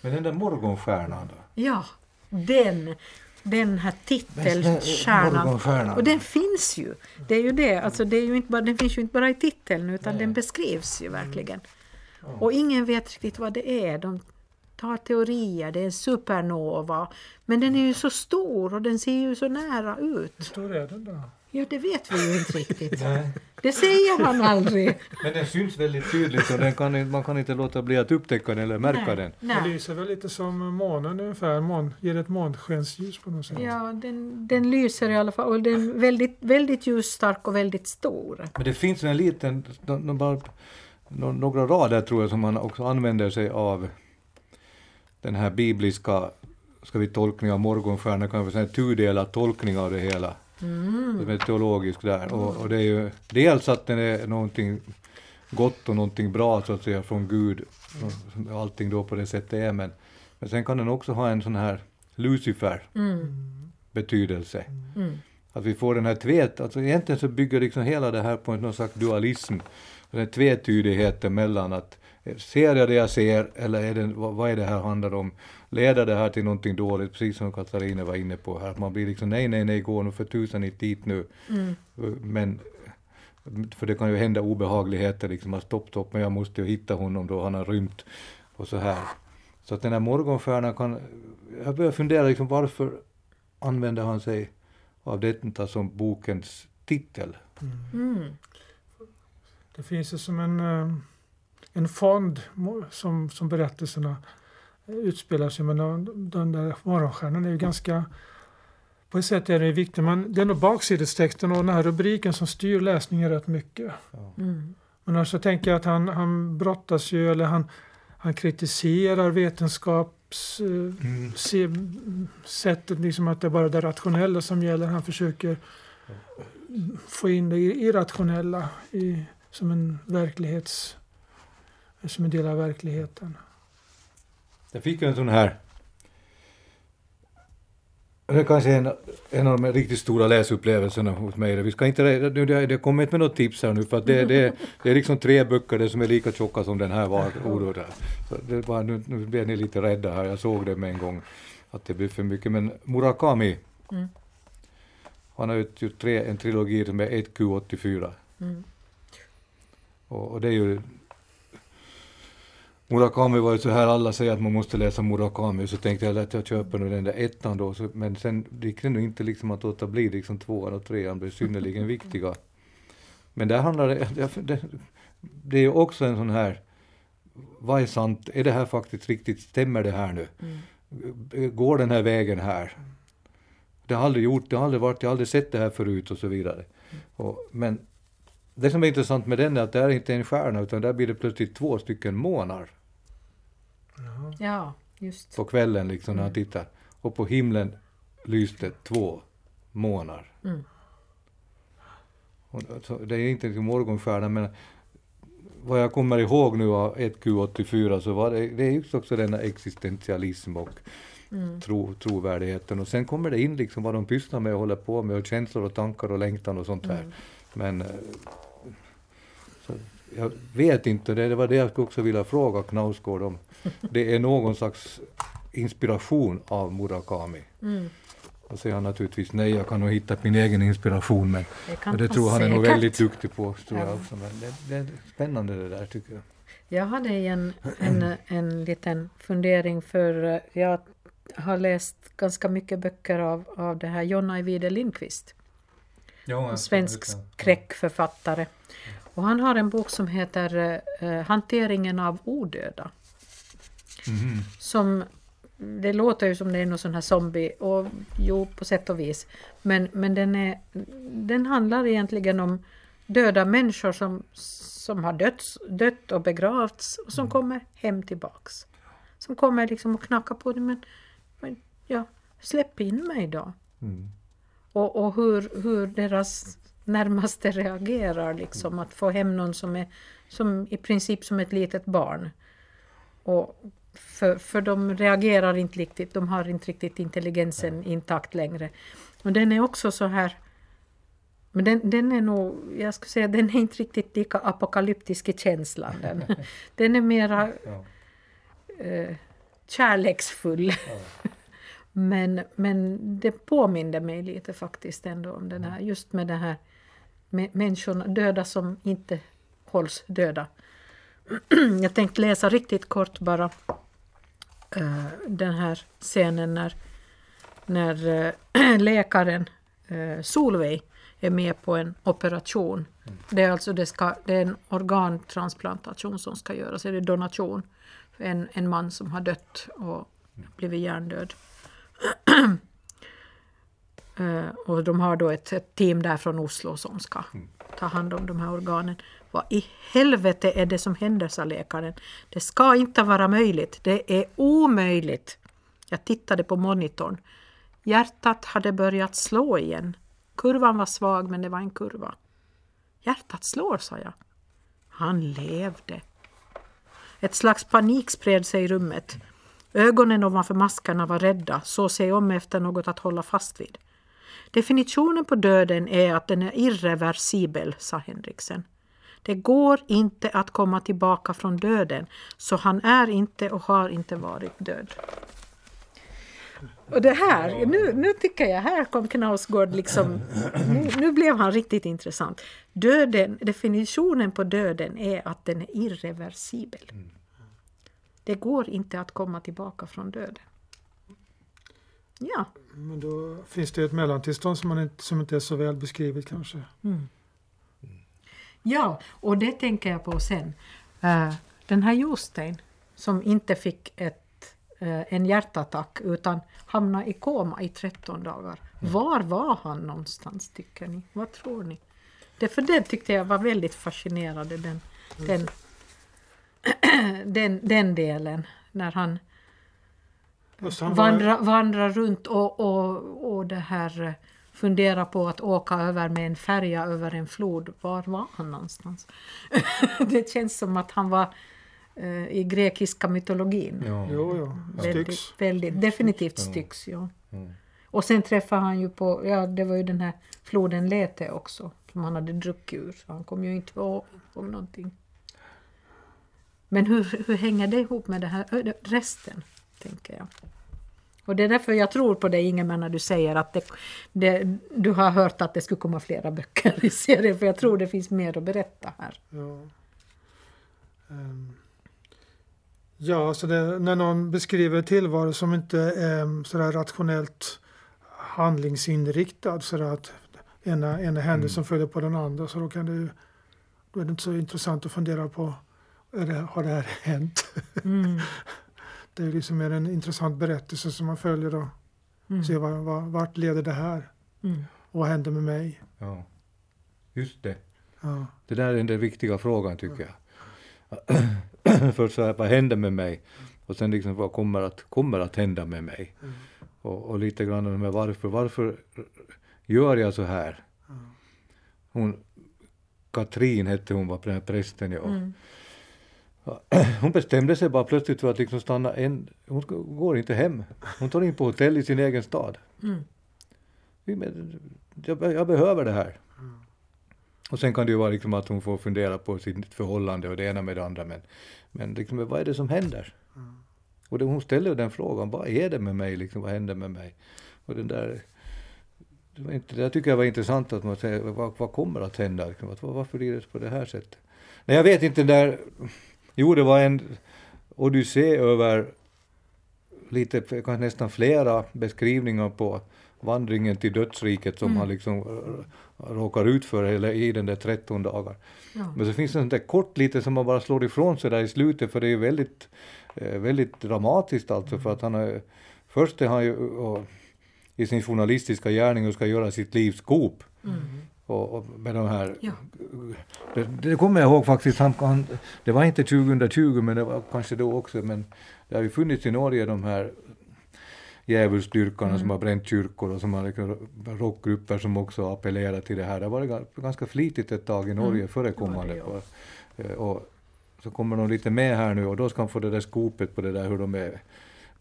Men den där morgonstjärnan då? Ja, den, den här titelstjärnan. Och den finns ju. Det är ju det. Alltså det är ju inte bara, den finns ju inte bara i titeln utan den beskrivs ju verkligen. Och ingen vet riktigt vad det är. De tar teorier. Det är en supernova. Men den är ju så stor och den ser ju så nära ut. Hur stor är den då? Ja, det vet vi ju inte riktigt. Nej. Det säger han aldrig. Men den syns väldigt tydligt och den kan, man kan inte låta bli att upptäcka den eller märka den. Den Nej. lyser väl lite som månen ungefär. Mån, ger ett månskensljus på något sätt. Ja, den, den lyser i alla fall. Och den är väldigt, väldigt ljusstark och väldigt stor. Men det finns en liten, no, no, bara, no, några rader tror jag som man också använder sig av den här bibliska, ska vi tolkning av morgonstjärnan, kan vi säga tudelad tolkning av det hela. Mm. Som är teologisk där. Och, och det är ju dels att den är någonting gott och någonting bra så att säga från Gud. Och allting då på det sättet är. Men, men sen kan den också ha en sån här Lucifer Mm. betydelse. Mm. Att vi får den här tvet, alltså egentligen så bygger liksom hela det här på en någon slags dualism. Den här tvetydigheten mellan att ser jag det jag ser eller är det, vad, är det här handlar om? Leder det här till någonting dåligt, precis som Katarina var inne på här, att man blir liksom nej, nej, nej, gå nu för tusan inte dit nu. Mm. Men, för det kan ju hända obehagligheter, liksom att stopp, stopp, men jag måste ju hitta honom då, han har rymt och så här. Så att den här morgonstjärnan kan, jag börjar fundera liksom varför använder han sig av detta som bokens titel? Mm. Det finns ju som en, eh, en fond som, som berättelserna eh, utspelar sig med. Den, den där morgonstjärnan är ju ganska... På ett sätt är det viktigt. Men det är nog baksidestexten och den här rubriken som styr läsningen rätt mycket. Mm. Men alltså tänker jag att han, han brottas ju, eller han, han kritiserar vetenskaps... eh, Mm. se, sättet liksom att det är bara det rationella som gäller. Han försöker få in det irrationella i, som en verklighets... Som en del av verkligheten. Jag fick en sån här det är kanske en, en av de riktigt stora läsupplevelserna hos mig. Vi ska inte, nu det, det kommer inte med något tips här nu för att det, det, det är liksom tre böcker det som är lika tjocka som den här var. Så det var, nu, nu blev ni lite rädda här, jag såg det med en gång att det blev för mycket. Men Murakami, Mm. han har utgjort tre, en trilogi som är 1Q84. Mm. Och, och det är ju... Murakami var ju så här, alla säger att man måste läsa Murakami, så tänkte jag att jag köper nu den där ettan då, så, men sen gick det nog inte liksom att låta bli, liksom tvåan och trean blev synnerligen viktiga. Men där handlar det, det, det är ju också en sån här vad är sant? Är det här faktiskt riktigt? Stämmer det här nu? Mm. Går den här vägen här? Det har aldrig gjort, det har aldrig varit, jag har aldrig sett det här förut och så vidare. Och, men det som är intressant med den är att det är inte en stjärna utan där blir det plötsligt två stycken månar Ja, just. på kvällen liksom när han Mm. tittar. Och på himlen lyste två månar. Mm. Och, så, det är inte liksom morgonstjärna men vad jag kommer ihåg nu av 1Q84 så var det, det är just också denna existentialism och Mm. tro, trovärdigheten. Och sen kommer det in liksom vad de pysslar med och håller på med och känslor och tankar och längtan och sånt här. Mm. Men eh, jag vet inte, det, det var det jag också vilja fråga Knausgård om. Det är någon slags inspiration av Murakami. Mm. Och säger han naturligtvis nej, jag kan nog hitta min egen inspiration men Det och det tror han är nog väldigt duktig på. Tror Ja. jag också. Men det, det är spännande det där tycker jag. Jag hade en, en, en liten fundering för eh, jag har läst ganska mycket böcker av, av det här John Ajvide Lindqvist. En svensk skräckförfattare. Och han har en bok som heter eh, Hanteringen av odöda. Mhm. Som, det låter ju som det är någon sån här zombie, och jo på sätt och vis. Men, men den, är, den handlar egentligen om döda människor som, som har dött, dött och begravts och som kommer hem tillbaks. Som kommer liksom och knackar på det men, men ja, släpp in mig då. Mm. Och, och hur, hur deras närmaste reagerar liksom att få hem någon som är som i princip som ett litet barn. Och för, för de reagerar inte riktigt, de har inte riktigt intelligensen intakt längre. Och den är också så här men den, den är nog, jag skulle säga den är inte riktigt lika apokalyptisk i känslan. Den, den är mera Ja. eh, kärleksfull men, men det påminde mig lite faktiskt ändå om den här, just med det här med människorna, döda som inte hålls döda. jag tänkte läsa riktigt kort bara eh, den här scenen när, när eh, läkaren eh, Solveig är med på en operation. Det är alltså det, ska, det är en organtransplantation som ska göras, eller donation. En, en man som har dött och blivit hjärndöd. Eh, och de har då ett, ett team där från Oslo som ska ta hand om de här organen. Vad i helvete är det som händer, sa läkaren. Det ska inte vara möjligt. Det är omöjligt. Jag tittade på monitorn. Hjärtat hade börjat slå igen. Kurvan var svag, men det var en kurva. Hjärtat slår, sa jag. Han levde. Ett slags panik spred sig i rummet. Ögonen ovanför maskarna var rädda, såg sig om efter något att hålla fast vid. Definitionen på döden är att den är irreversibel, sa Henriksen. Det går inte att komma tillbaka från döden, så han är inte och har inte varit död. Och det här, nu, nu tycker jag, här kom Knausgård liksom, nu, nu blev han riktigt intressant. Döden, definitionen på döden är att den är irreversibel. Mm. Det går inte att komma tillbaka från döden. Ja, Men då finns det ett mellantillstånd som, man inte, som inte är så väl beskrivet kanske. ja och det tänker jag på sen. Eh, den här Jostein som inte fick ett, eh, en hjärtattack utan hamnade i koma i 13 dagar. Var var han någonstans tycker ni? Vad tror ni? Det, för det tyckte jag var väldigt fascinerande den, den, den, den delen. När han vandrar, vandrar runt och, och, och det här eh, funderar på att åka över med en färja över en flod. Var var han någonstans? det känns som att han var eh, i grekiska mytologin. Ja. Jo, jo. Väldigt, Styx. väldigt, definitivt Styx, ja. Mm. Och sen träffade han ju på, ja det var ju den här floden Lete också, som han hade druckit ur, så han kom ju inte ihåg någonting. Men hur, hur hänger det ihop med det här resten, tänker jag. Och det är därför jag tror på dig Ingemar när du säger att det, det, du har hört att det skulle komma flera böcker i serien, för jag tror det finns mer att berätta här. Ja. Ehm. Ja, så det, när någon beskriver tillvaro som inte är sådär rationellt handlingsinriktad så att ena, ena händelsen följer på den andra så då kan det då är det inte så intressant att fundera på det, har det här hänt? Mm. Det är liksom mer en intressant berättelse som man följer och Mm. ser var, var, vart leder det här? Mm. Och vad händer med mig? Ja. Just det. Ja. Det där är den viktiga frågan tycker jag. Först så här, vad händer med mig? Och sen liksom vad kommer att, kommer att hända med mig? Mm. Och, och lite grann med varför, varför gör jag så här? Hon, Katrin hette hon, var prästen. Ja. Mm. Hon bestämde sig bara plötsligt för att liksom stanna en, hon går inte hem. Hon tar in på hotell i sin egen stad. Mm. Jag, be- jag behöver det här. Och sen kan det ju vara liksom att hon får fundera på sitt förhållande och det ena med det andra. Men, men liksom, vad är det som händer? Och det, hon ställer den frågan, vad är det med mig? Liksom, vad händer med mig? Och den där, det, var inte, det tycker jag var intressant att man säger, vad, vad kommer att hända? Liksom, att, varför blir det på det här sättet? Nej, jag vet inte, den där, jo det var en odyssé över lite, kanske nästan flera beskrivningar på vandringen till dödsriket som han liksom råkar ut för eller i den där 13 dagar. Ja. Men så finns det sånt där kort lite som man bara slår ifrån sig där i slutet för det är ju väldigt, eh, väldigt dramatiskt alltså för att han har först är han ju och, i sin journalistiska gärning och ska göra sitt livs skop. Och, och med de här, Ja. det, det kommer jag ihåg faktiskt, han, han, det var inte 2020 men det var kanske då också, men det har ju funnits i Norge de här djävulsdyrkarna som har bränt kyrkor och som har liksom rockgrupper som också appellerar till det här. Det har varit ga- ganska flitigt ett tag i Norge förekommande. det var på, eh, och så kommer de lite med här nu och då ska han få det där skopet på det där hur de är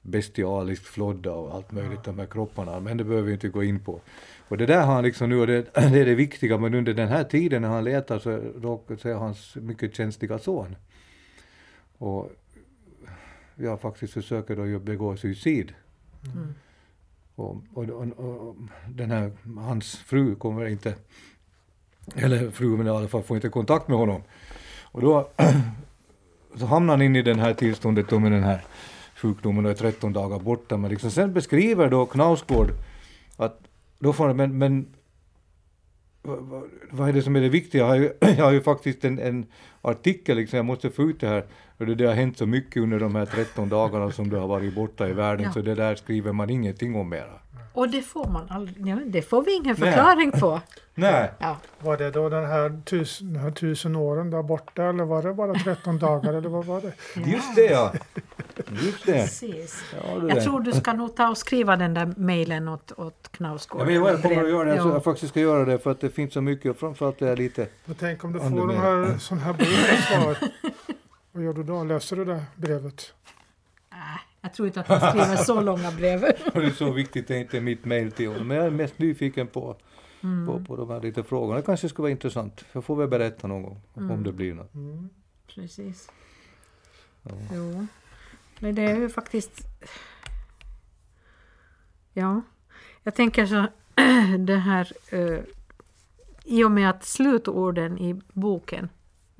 bestialiskt flodda och allt möjligt, de här kropparna, men det behöver vi inte gå in på. Och det där har han liksom nu, och det, det är det viktiga, men under den här tiden när han letar så råkar är hans mycket känsliga son. Och jag faktiskt försöker då begå suicid. Mm. Och, och, och, och den här, hans fru kommer inte, eller fru men i alla fall får inte kontakt med honom. Och då så hamnar han in i den här tillståndet då med den här sjukdomen och är 13 dagar borta. Men liksom, sen beskriver då Knausgård att då får men, men vad, vad, vad är det som är det viktiga? Jag har ju, jag har ju faktiskt en, en artikel, liksom, jag måste få ut det här. För det, det har hänt så mycket under de här 13 dagarna som du har varit borta i världen, Ja. så det där skriver man ingenting om mera. Och det får man aldrig, ja, det får vi ingen förklaring på. Nej. Ja. Var det då den här, tus, den här tusen åren där borta eller var det bara 13 dagar eller vad var det? Just det ja! Just det. Precis. Ja, det Jag tror du ska nog ta och skriva den där mejlen åt, åt Knausgård. Ja, men jag kommer att göra det, jag, Ja. tror jag faktiskt ska göra det för att det finns så mycket och framförallt det är lite... Men tänk om du får här, sån här bok. Vad gör du då? Läser du det brevet? Äh, jag tror inte att han skriver så långa brev. Och det är så viktigt, det är inte mitt mejl till honom. Men jag är mest nyfiken på, på, på de här lite frågorna. Det kanske skulle vara intressant. Jag får väl berätta någon gång om det blir något. Mm. Precis. Ja. Jo. Men det är ju faktiskt... Ja, jag tänker så det här... eh, I och med att slutorden i boken...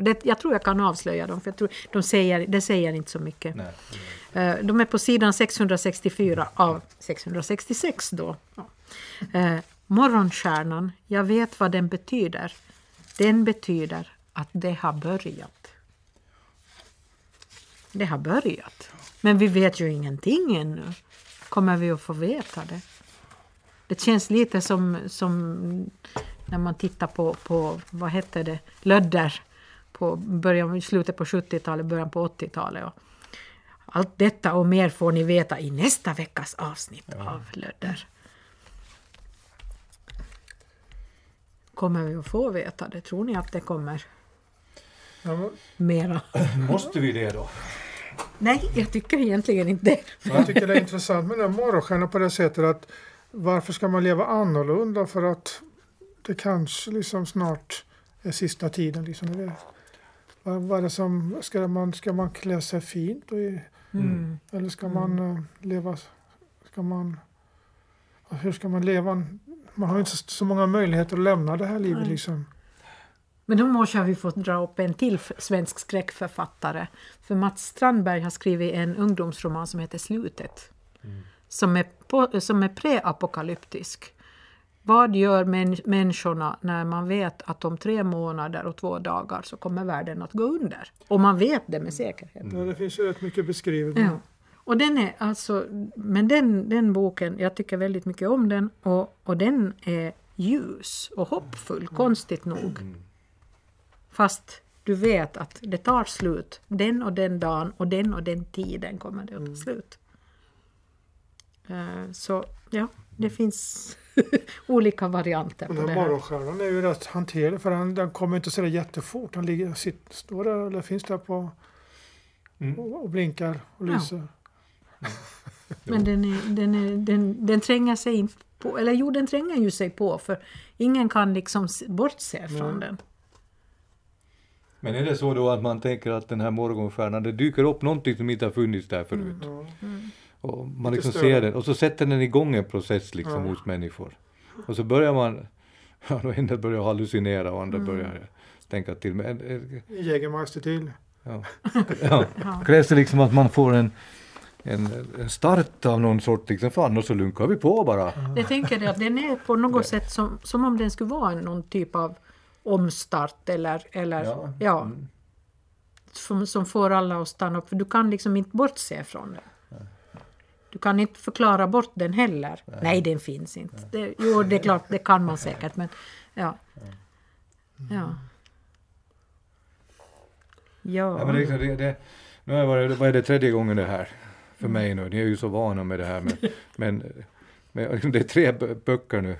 Det, jag tror jag kan avslöja dem, för jag tror de säger, det säger inte så mycket. Nej. Eh, De är på sidan 664 av 666 då. Ja. Eh, Morgonstjärnan, jag vet vad den betyder. Den betyder att det har börjat. Det har börjat. Men vi vet ju ingenting ännu. Kommer vi att få veta det? Det känns lite som, som när man tittar på, på vad hette det, Lödder på början, slutet på 70-talet, början på 80-talet. Och allt detta och mer får ni veta i nästa veckas avsnitt av Lödder. Kommer vi att få veta det? Tror ni att det kommer Ja, men mera? Måste vi det då? Nej, jag tycker egentligen inte det. jag tycker det är intressant med den morgonstjärnan på det sättet att varför ska man leva annorlunda för att det kanske liksom snart är sista tiden. Liksom. Vad, vad är det som, ska, man, ska man klä sig fint? Och, Mm. eller ska man eh, leva... Ska man, hur ska man leva? Man har ju inte så, så många möjligheter att lämna det här livet. Nej. Liksom. Men då måste vi få dra upp en till svensk skräckförfattare. För Mats Strandberg har skrivit en ungdomsroman som heter Slutet. Som är, på, som är preapokalyptisk. Vad gör män, människorna när man vet att om tre månader och två dagar så kommer världen att gå under? Och man vet det med säkerhet. Ja, det finns ju rätt mycket beskrivet. Ja. Och den är alltså, men den, den boken, jag tycker väldigt mycket om den och, och den är ljus och hoppfull, konstigt nog. Fast du vet att det tar slut. Den och den dagen och den och den tiden kommer det att ta slut. Eh, Så ja, det finns olika varianter Den på det här morgonstjärnan är ju rätt hanterlig för den, den kommer inte sådär jättefort. Den ligger, sitter, står där eller finns där på Mm. och, och blinkar och Ja. lyser. Men den, är, den, är, den, den tränger sig in på, eller jo den tränger ju sig på för ingen kan liksom bortse från Nej. den. Men är det så då att man tänker att den här morgonstjärnan, det dyker upp någonting som inte har funnits där förut? Ja. Och man Lite liksom större. ser den och så sätter den igång en process liksom Ja. hos människor. Och så börjar man, ja, en del börjar hallucinera och andra börjar tänka till. Men, eh, Jägermeister till. ja. ja. Krävs det liksom att man får en, en, en start av någon sort liksom, för annars så lunkar vi på bara. Jag tänker det att den är på något sätt som, som om den skulle vara någon typ av omstart eller, eller Ja. ja, Mm. som, som får alla att stanna upp. För du kan liksom inte bortse från den. Du kan inte förklara bort den heller. Nej, den finns inte. Det, jo, det är klart, det kan man säkert, men ja. Ja. Ja, Ja, men liksom- det, det, nu har varit, vad är det tredje gången det här för mig nu? Ni är ju så vana med det här. Men, men, men liksom det är tre bö- böcker nu.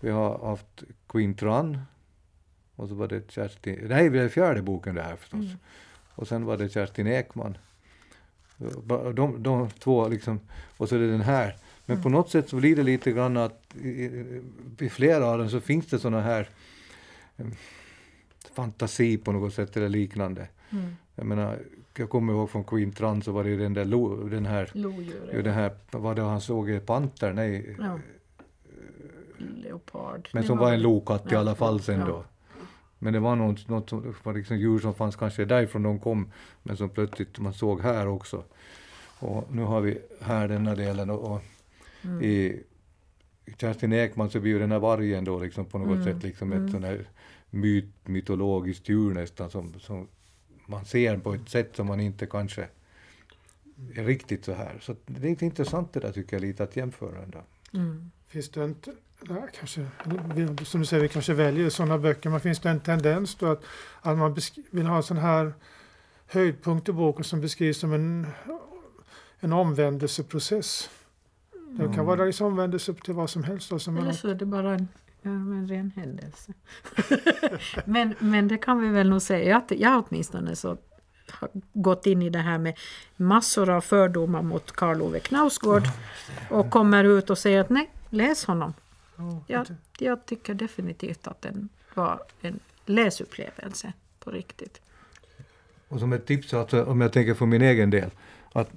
Vi har haft Queen Tran. Och så var det Kerstin, nej det är fjärde boken det här förstås. Och sen var det Kerstin Ekman. De, de två liksom, och så är det den här. Men på något sätt så blir det lite grann att i, i, flera av dem så finns det såna här em, fantasi på något sätt eller liknande. Mm. Jag menar, jag kommer ihåg från Queen Tran så var det ju den där, lo, den här, ju lodjur, den här, vad det han såg, en panter, nej, ja. leopard. men som var en lokatt i alla fall sen ja. då. Men det var något, något som var liksom djur som fanns kanske därifrån de kom, men som plötsligt man såg här också. Och nu har vi här denna delen och, och Mm. i Kerstin Ekman så blir ju den här vargen då liksom på något Mm, sätt liksom ett mm. sån här myt, mytologiskt djur nästan som, som man ser på ett sätt som man inte kanske är riktigt så här. Så det är lite intressant det där tycker jag lite att jämföra ändå. Mm. Finns det inte, nej, kanske, som du säger, vi kanske väljer sådana böcker, men finns det en tendens då att, att man vill ha en sån här höjdpunkt i boken som beskrivs som en, en omvändelseprocess? Det kan vara liksom omvändelse till vad som helst. Då, som Eller så är det bara en, ja, en ren händelse. men, men det kan vi väl nog säga att jag åtminstone så har gått in i det här med massor av fördomar mot Karl Ove Knausgård och kommer ut och säger att nej, läs honom. Ja, Ja, inte- jag tycker definitivt att den var en läsupplevelse på riktigt. Och som ett tips, alltså, om jag tänker för min egen del, att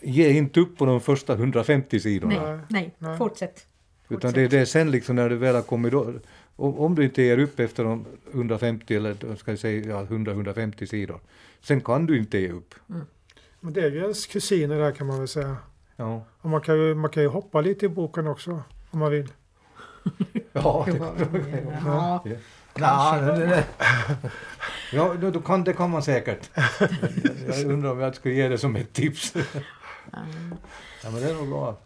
ge inte upp på de första 150 sidorna. Nej, nej, Nej. fortsätt. Utan det, det är sen liksom när du väl har kommit då, om, du inte ger upp efter de 150 eller ska jag säga ja, 100-150 sidor, sen kan du inte ge upp. Men det är ju ens kusiner där kan man väl säga. Ja, Och man kan ju, man kan ju hoppa lite i boken också om man vill. ja, det, Ja, ja, det, det, ja då, då kan, det kan man säkert. Jag undrar om jag skulle ge det som ett tips. Ja, men det är nog bra.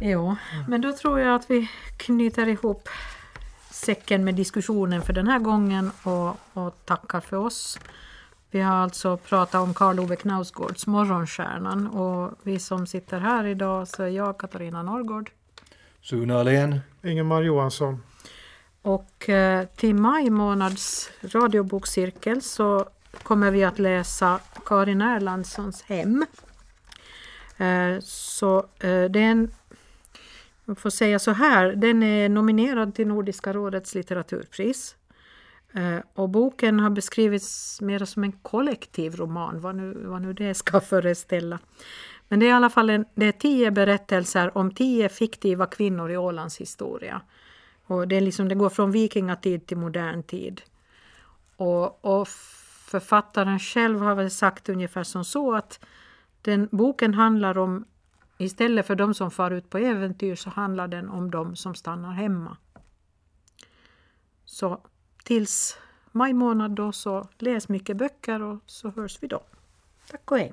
Jo, men då tror jag att vi knyter ihop säcken med diskussionen för den här gången och, och tackar för oss. Vi har alltså pratat om Karl Ove Knausgårds Morgonstjärnan och vi som sitter här idag så är jag Katarina Norrgård. Sune Ahlén. Ingemar Johansson. Och eh, till maj månads radiobokcirkel så kommer vi att läsa Karin Erlandssons Hem. Eh, så eh, jag får säga så här, den är nominerad till Nordiska rådets litteraturpris. Eh, och boken har beskrivits mer som en kollektiv roman, vad nu, vad nu det ska föreställa. Men det är i alla fall en, det är tio berättelser om tio fiktiva kvinnor i Ålands historia. Och det, är liksom, det går från vikingatid till modern tid. Och, och författaren själv har väl sagt ungefär som så att den boken handlar om istället för de som far ut på äventyr så handlar den om de som stannar hemma. Så tills maj månad då så läs mycket böcker och så hörs vi då. Tack och hej!